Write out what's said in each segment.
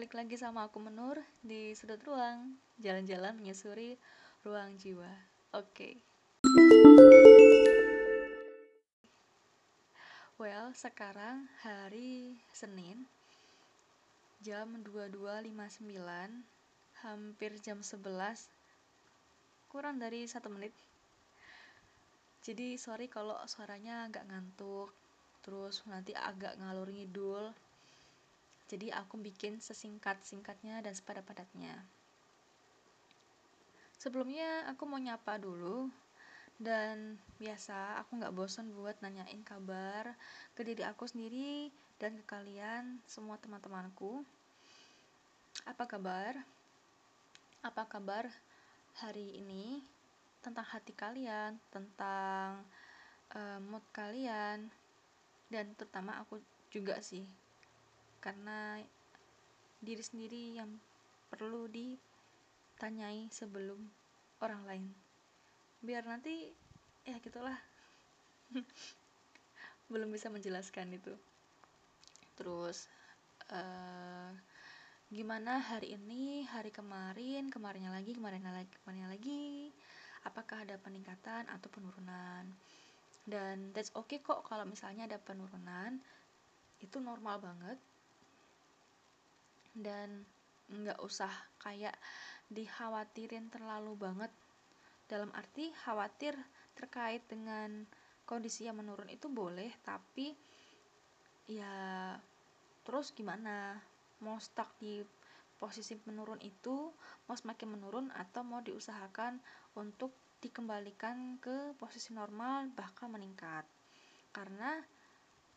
balik lagi sama aku Menur di sudut ruang, jalan-jalan menyusuri ruang jiwa. Oke. Okay. Well, sekarang hari Senin jam 22.59 hampir jam 11 kurang dari satu menit jadi sorry kalau suaranya agak ngantuk terus nanti agak ngalur ngidul jadi aku bikin sesingkat-singkatnya dan sepadat-padatnya. Sebelumnya aku mau nyapa dulu dan biasa aku nggak bosan buat nanyain kabar ke diri aku sendiri dan ke kalian semua teman-temanku. Apa kabar? Apa kabar hari ini? Tentang hati kalian tentang uh, mood kalian dan terutama aku juga sih karena diri sendiri yang perlu ditanyai sebelum orang lain. Biar nanti ya gitulah. Belum bisa menjelaskan itu. Terus uh, gimana hari ini hari kemarin kemarinnya lagi kemarinnya lagi kemarinnya lagi? Apakah ada peningkatan atau penurunan? Dan that's okay kok kalau misalnya ada penurunan itu normal banget dan nggak usah kayak dikhawatirin terlalu banget. Dalam arti khawatir terkait dengan kondisi yang menurun itu boleh tapi ya terus gimana? Mau stuck di posisi menurun itu mau semakin menurun atau mau diusahakan untuk dikembalikan ke posisi normal bahkan meningkat. Karena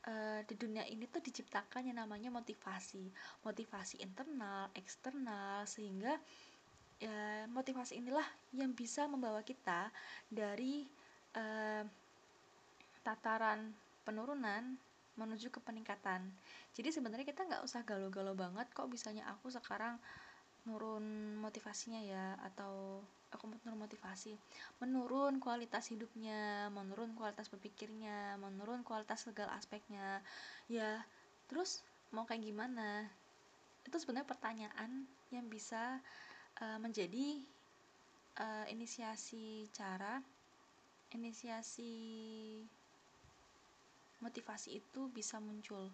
uh, di dunia ini tuh diciptakan yang namanya motivasi. Motivasi internal eksternal sehingga ya, motivasi inilah yang bisa membawa kita dari uh, tataran penurunan menuju ke peningkatan. Jadi sebenarnya kita nggak usah galau-galau banget kok bisanya aku sekarang nurun motivasinya ya atau aku menurun motivasi menurun kualitas hidupnya menurun kualitas berpikirnya menurun kualitas segala aspeknya. Ya terus mau kayak gimana? Itu sebenarnya pertanyaan yang bisa uh, menjadi uh, inisiasi cara inisiasi motivasi itu bisa muncul.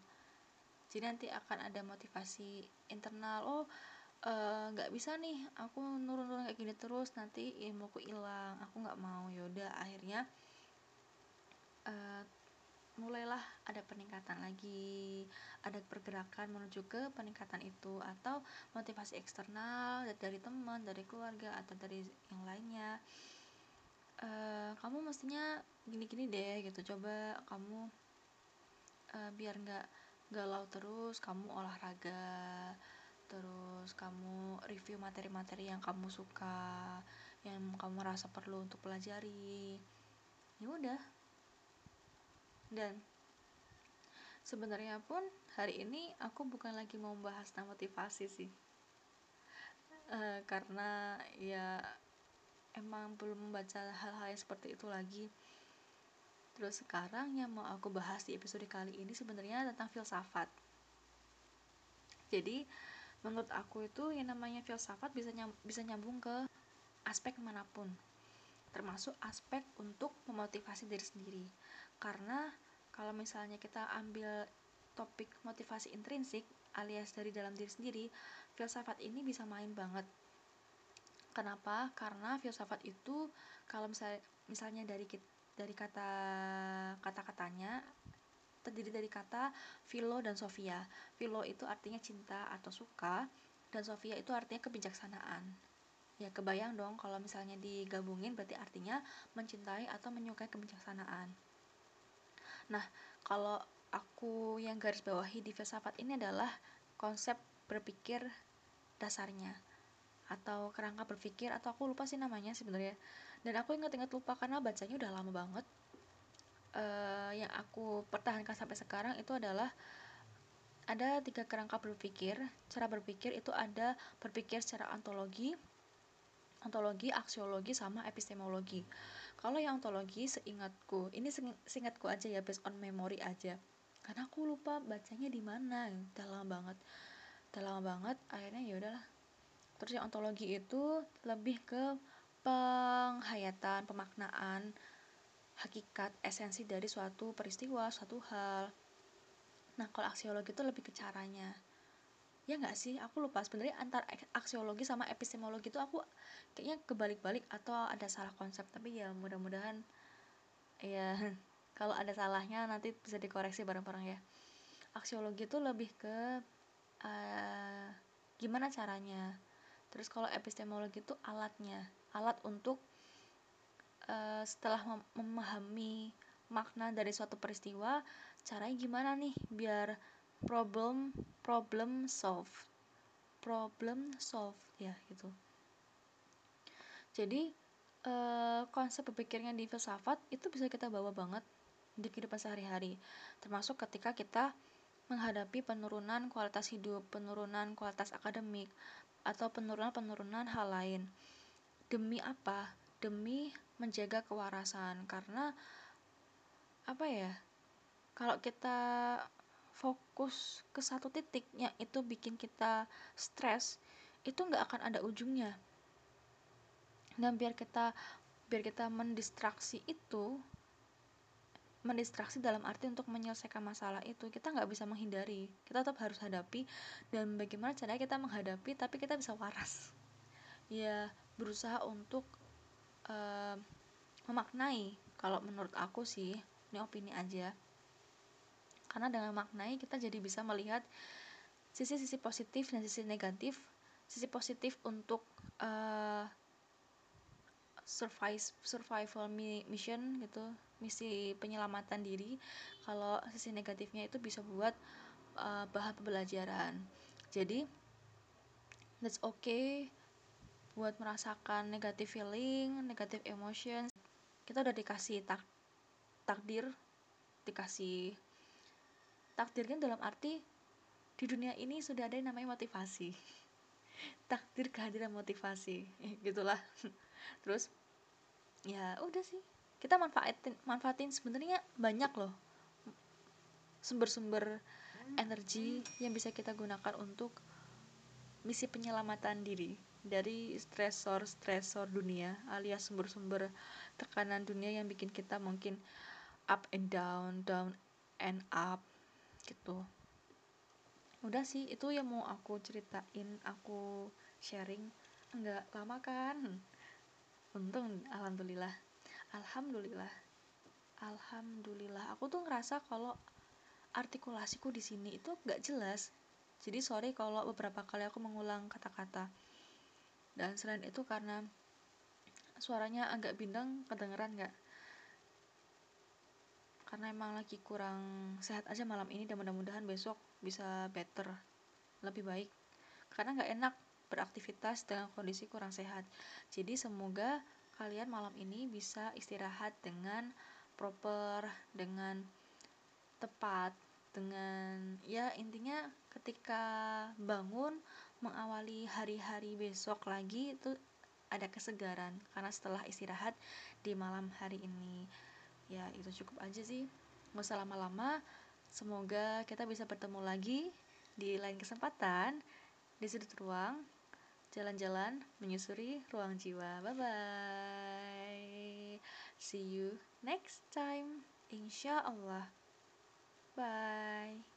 Jadi nanti akan ada motivasi internal oh nggak uh, bisa nih aku nurun-nurun kayak gini terus nanti ilmuku hilang aku nggak mau. Yaudah akhirnya uh, mulailah ada peningkatan lagi ada pergerakan menuju ke peningkatan itu atau motivasi eksternal dari teman dari keluarga atau dari yang lainnya. Uh, kamu mestinya gini-gini deh gitu coba kamu uh, biar nggak galau terus kamu olahraga terus kamu review materi-materi yang kamu suka yang kamu rasa perlu untuk pelajari. Ya udah. Dan sebenarnya pun hari ini aku bukan lagi mau membahas tentang motivasi sih. Uh, karena ya emang belum membaca hal-hal yang seperti itu lagi. Terus sekarang yang mau aku bahas di episode kali ini sebenarnya tentang filsafat. Jadi menurut aku itu yang namanya filsafat bisa nyam, bisa nyambung ke aspek mana pun. Termasuk aspek untuk memotivasi diri sendiri. Karena kalau misalnya kita ambil topik motivasi intrinsik alias dari dalam diri sendiri filsafat ini bisa main banget. Kenapa? Karena filsafat itu kalau misalnya misalnya dari dari kata kata-katanya terdiri dari kata philo dan sofia. Philo itu artinya cinta atau suka dan sofia itu artinya kebijaksanaan. Ya kebayang dong kalau misalnya digabungin berarti artinya mencintai atau menyukai kebijaksanaan. Nah, kalau aku yang garis bawahi di filsafat ini adalah konsep berpikir dasarnya atau kerangka berpikir atau aku lupa sih namanya sebenarnya dan aku ingat-ingat lupa karena bacanya udah lama banget uh, yang aku pertahankan sampai sekarang itu adalah ada tiga kerangka berpikir. Cara berpikir itu ada berpikir secara ontologi, ontologi, aksiologi, sama epistemologi. Kalau yang ontologi seingatku, ini seingatku aja ya based on memory aja. Karena aku lupa bacanya di mana, dalam banget. udah lama banget akhirnya ya udahlah terus yang ontologi itu lebih ke penghayatan pemaknaan hakikat esensi dari suatu peristiwa suatu hal. Nah kalau aksiologi itu lebih ke caranya. Ya nggak sih? Aku lupa. Sebenarnya antar aksiologi sama epistemologi itu aku kayaknya kebalik-balik atau ada salah konsep. Tapi ya mudah-mudahan ya kalau ada salahnya nanti bisa dikoreksi bareng-bareng ya. Aksiologi itu lebih ke uh, gimana caranya? Terus kalau epistemologi itu alatnya. Alat untuk uh, setelah mem memahami makna dari suatu peristiwa caranya gimana nih biar problem problem solve problem solve ya gitu. Jadi eh, konsep berpikirnya di filsafat itu bisa kita bawa banget di kehidupan sehari-hari termasuk ketika kita menghadapi penurunan kualitas hidup penurunan kualitas akademik atau penurunan-penurunan hal lain. Demi apa demi menjaga kewarasan. Karena apa ya kalau kita fokus ke satu titik yang itu bikin kita stres itu nggak akan ada ujungnya. Dan biar kita biar kita mendistraksi itu mendistraksi dalam arti untuk menyelesaikan masalah itu kita nggak bisa menghindari. Kita tetap harus hadapi dan bagaimana caranya kita menghadapi tapi kita bisa waras. Ya berusaha untuk memaknai. Kalau menurut aku sih ini opini aja. Karena dengan maknai kita jadi bisa melihat sisi-sisi positif dan sisi negatif. Sisi positif untuk uh, survive survival mission gitu misi penyelamatan diri. Kalau sisi negatifnya itu bisa buat uh, bahan pembelajaran. Jadi that's okay buat merasakan negative feeling negative emotion kita udah dikasih tak takdir dikasih takdirnya dalam arti di dunia ini sudah ada yang namanya motivasi. Takdir kehadiran motivasi gitulah. Terus ya udah sih. Kita manfaatin manfaatin sebenarnya banyak loh sumber-sumber energi yang bisa kita gunakan untuk misi penyelamatan diri dari stresor-stresor dunia alias sumber-sumber tekanan dunia yang bikin kita mungkin up and down, down and up gitu. Udah sih itu yang mau aku ceritain aku sharing. Enggak lama kan? Untung alhamdulillah. Alhamdulillah. Alhamdulillah. Aku tuh ngerasa kalau artikulasiku di sini itu nggak jelas. Jadi sorry kalau beberapa kali aku mengulang kata-kata dan selain itu karena suaranya agak bindeng kedengeran nggak? Karena emang lagi kurang sehat aja malam ini dan mudah-mudahan besok bisa better lebih baik. Karena nggak enak beraktivitas dengan kondisi kurang sehat. Jadi semoga kalian malam ini bisa istirahat dengan proper dengan tepat dengan ya intinya ketika bangun mengawali hari-hari besok lagi itu ada kesegaran karena setelah istirahat di malam hari ini. Ya itu cukup aja sih. Nggak usah lama-lama. Semoga kita bisa bertemu lagi di lain kesempatan di sudut ruang jalan-jalan menyusuri ruang jiwa. Bye bye see you next time. Insya Allah. Bye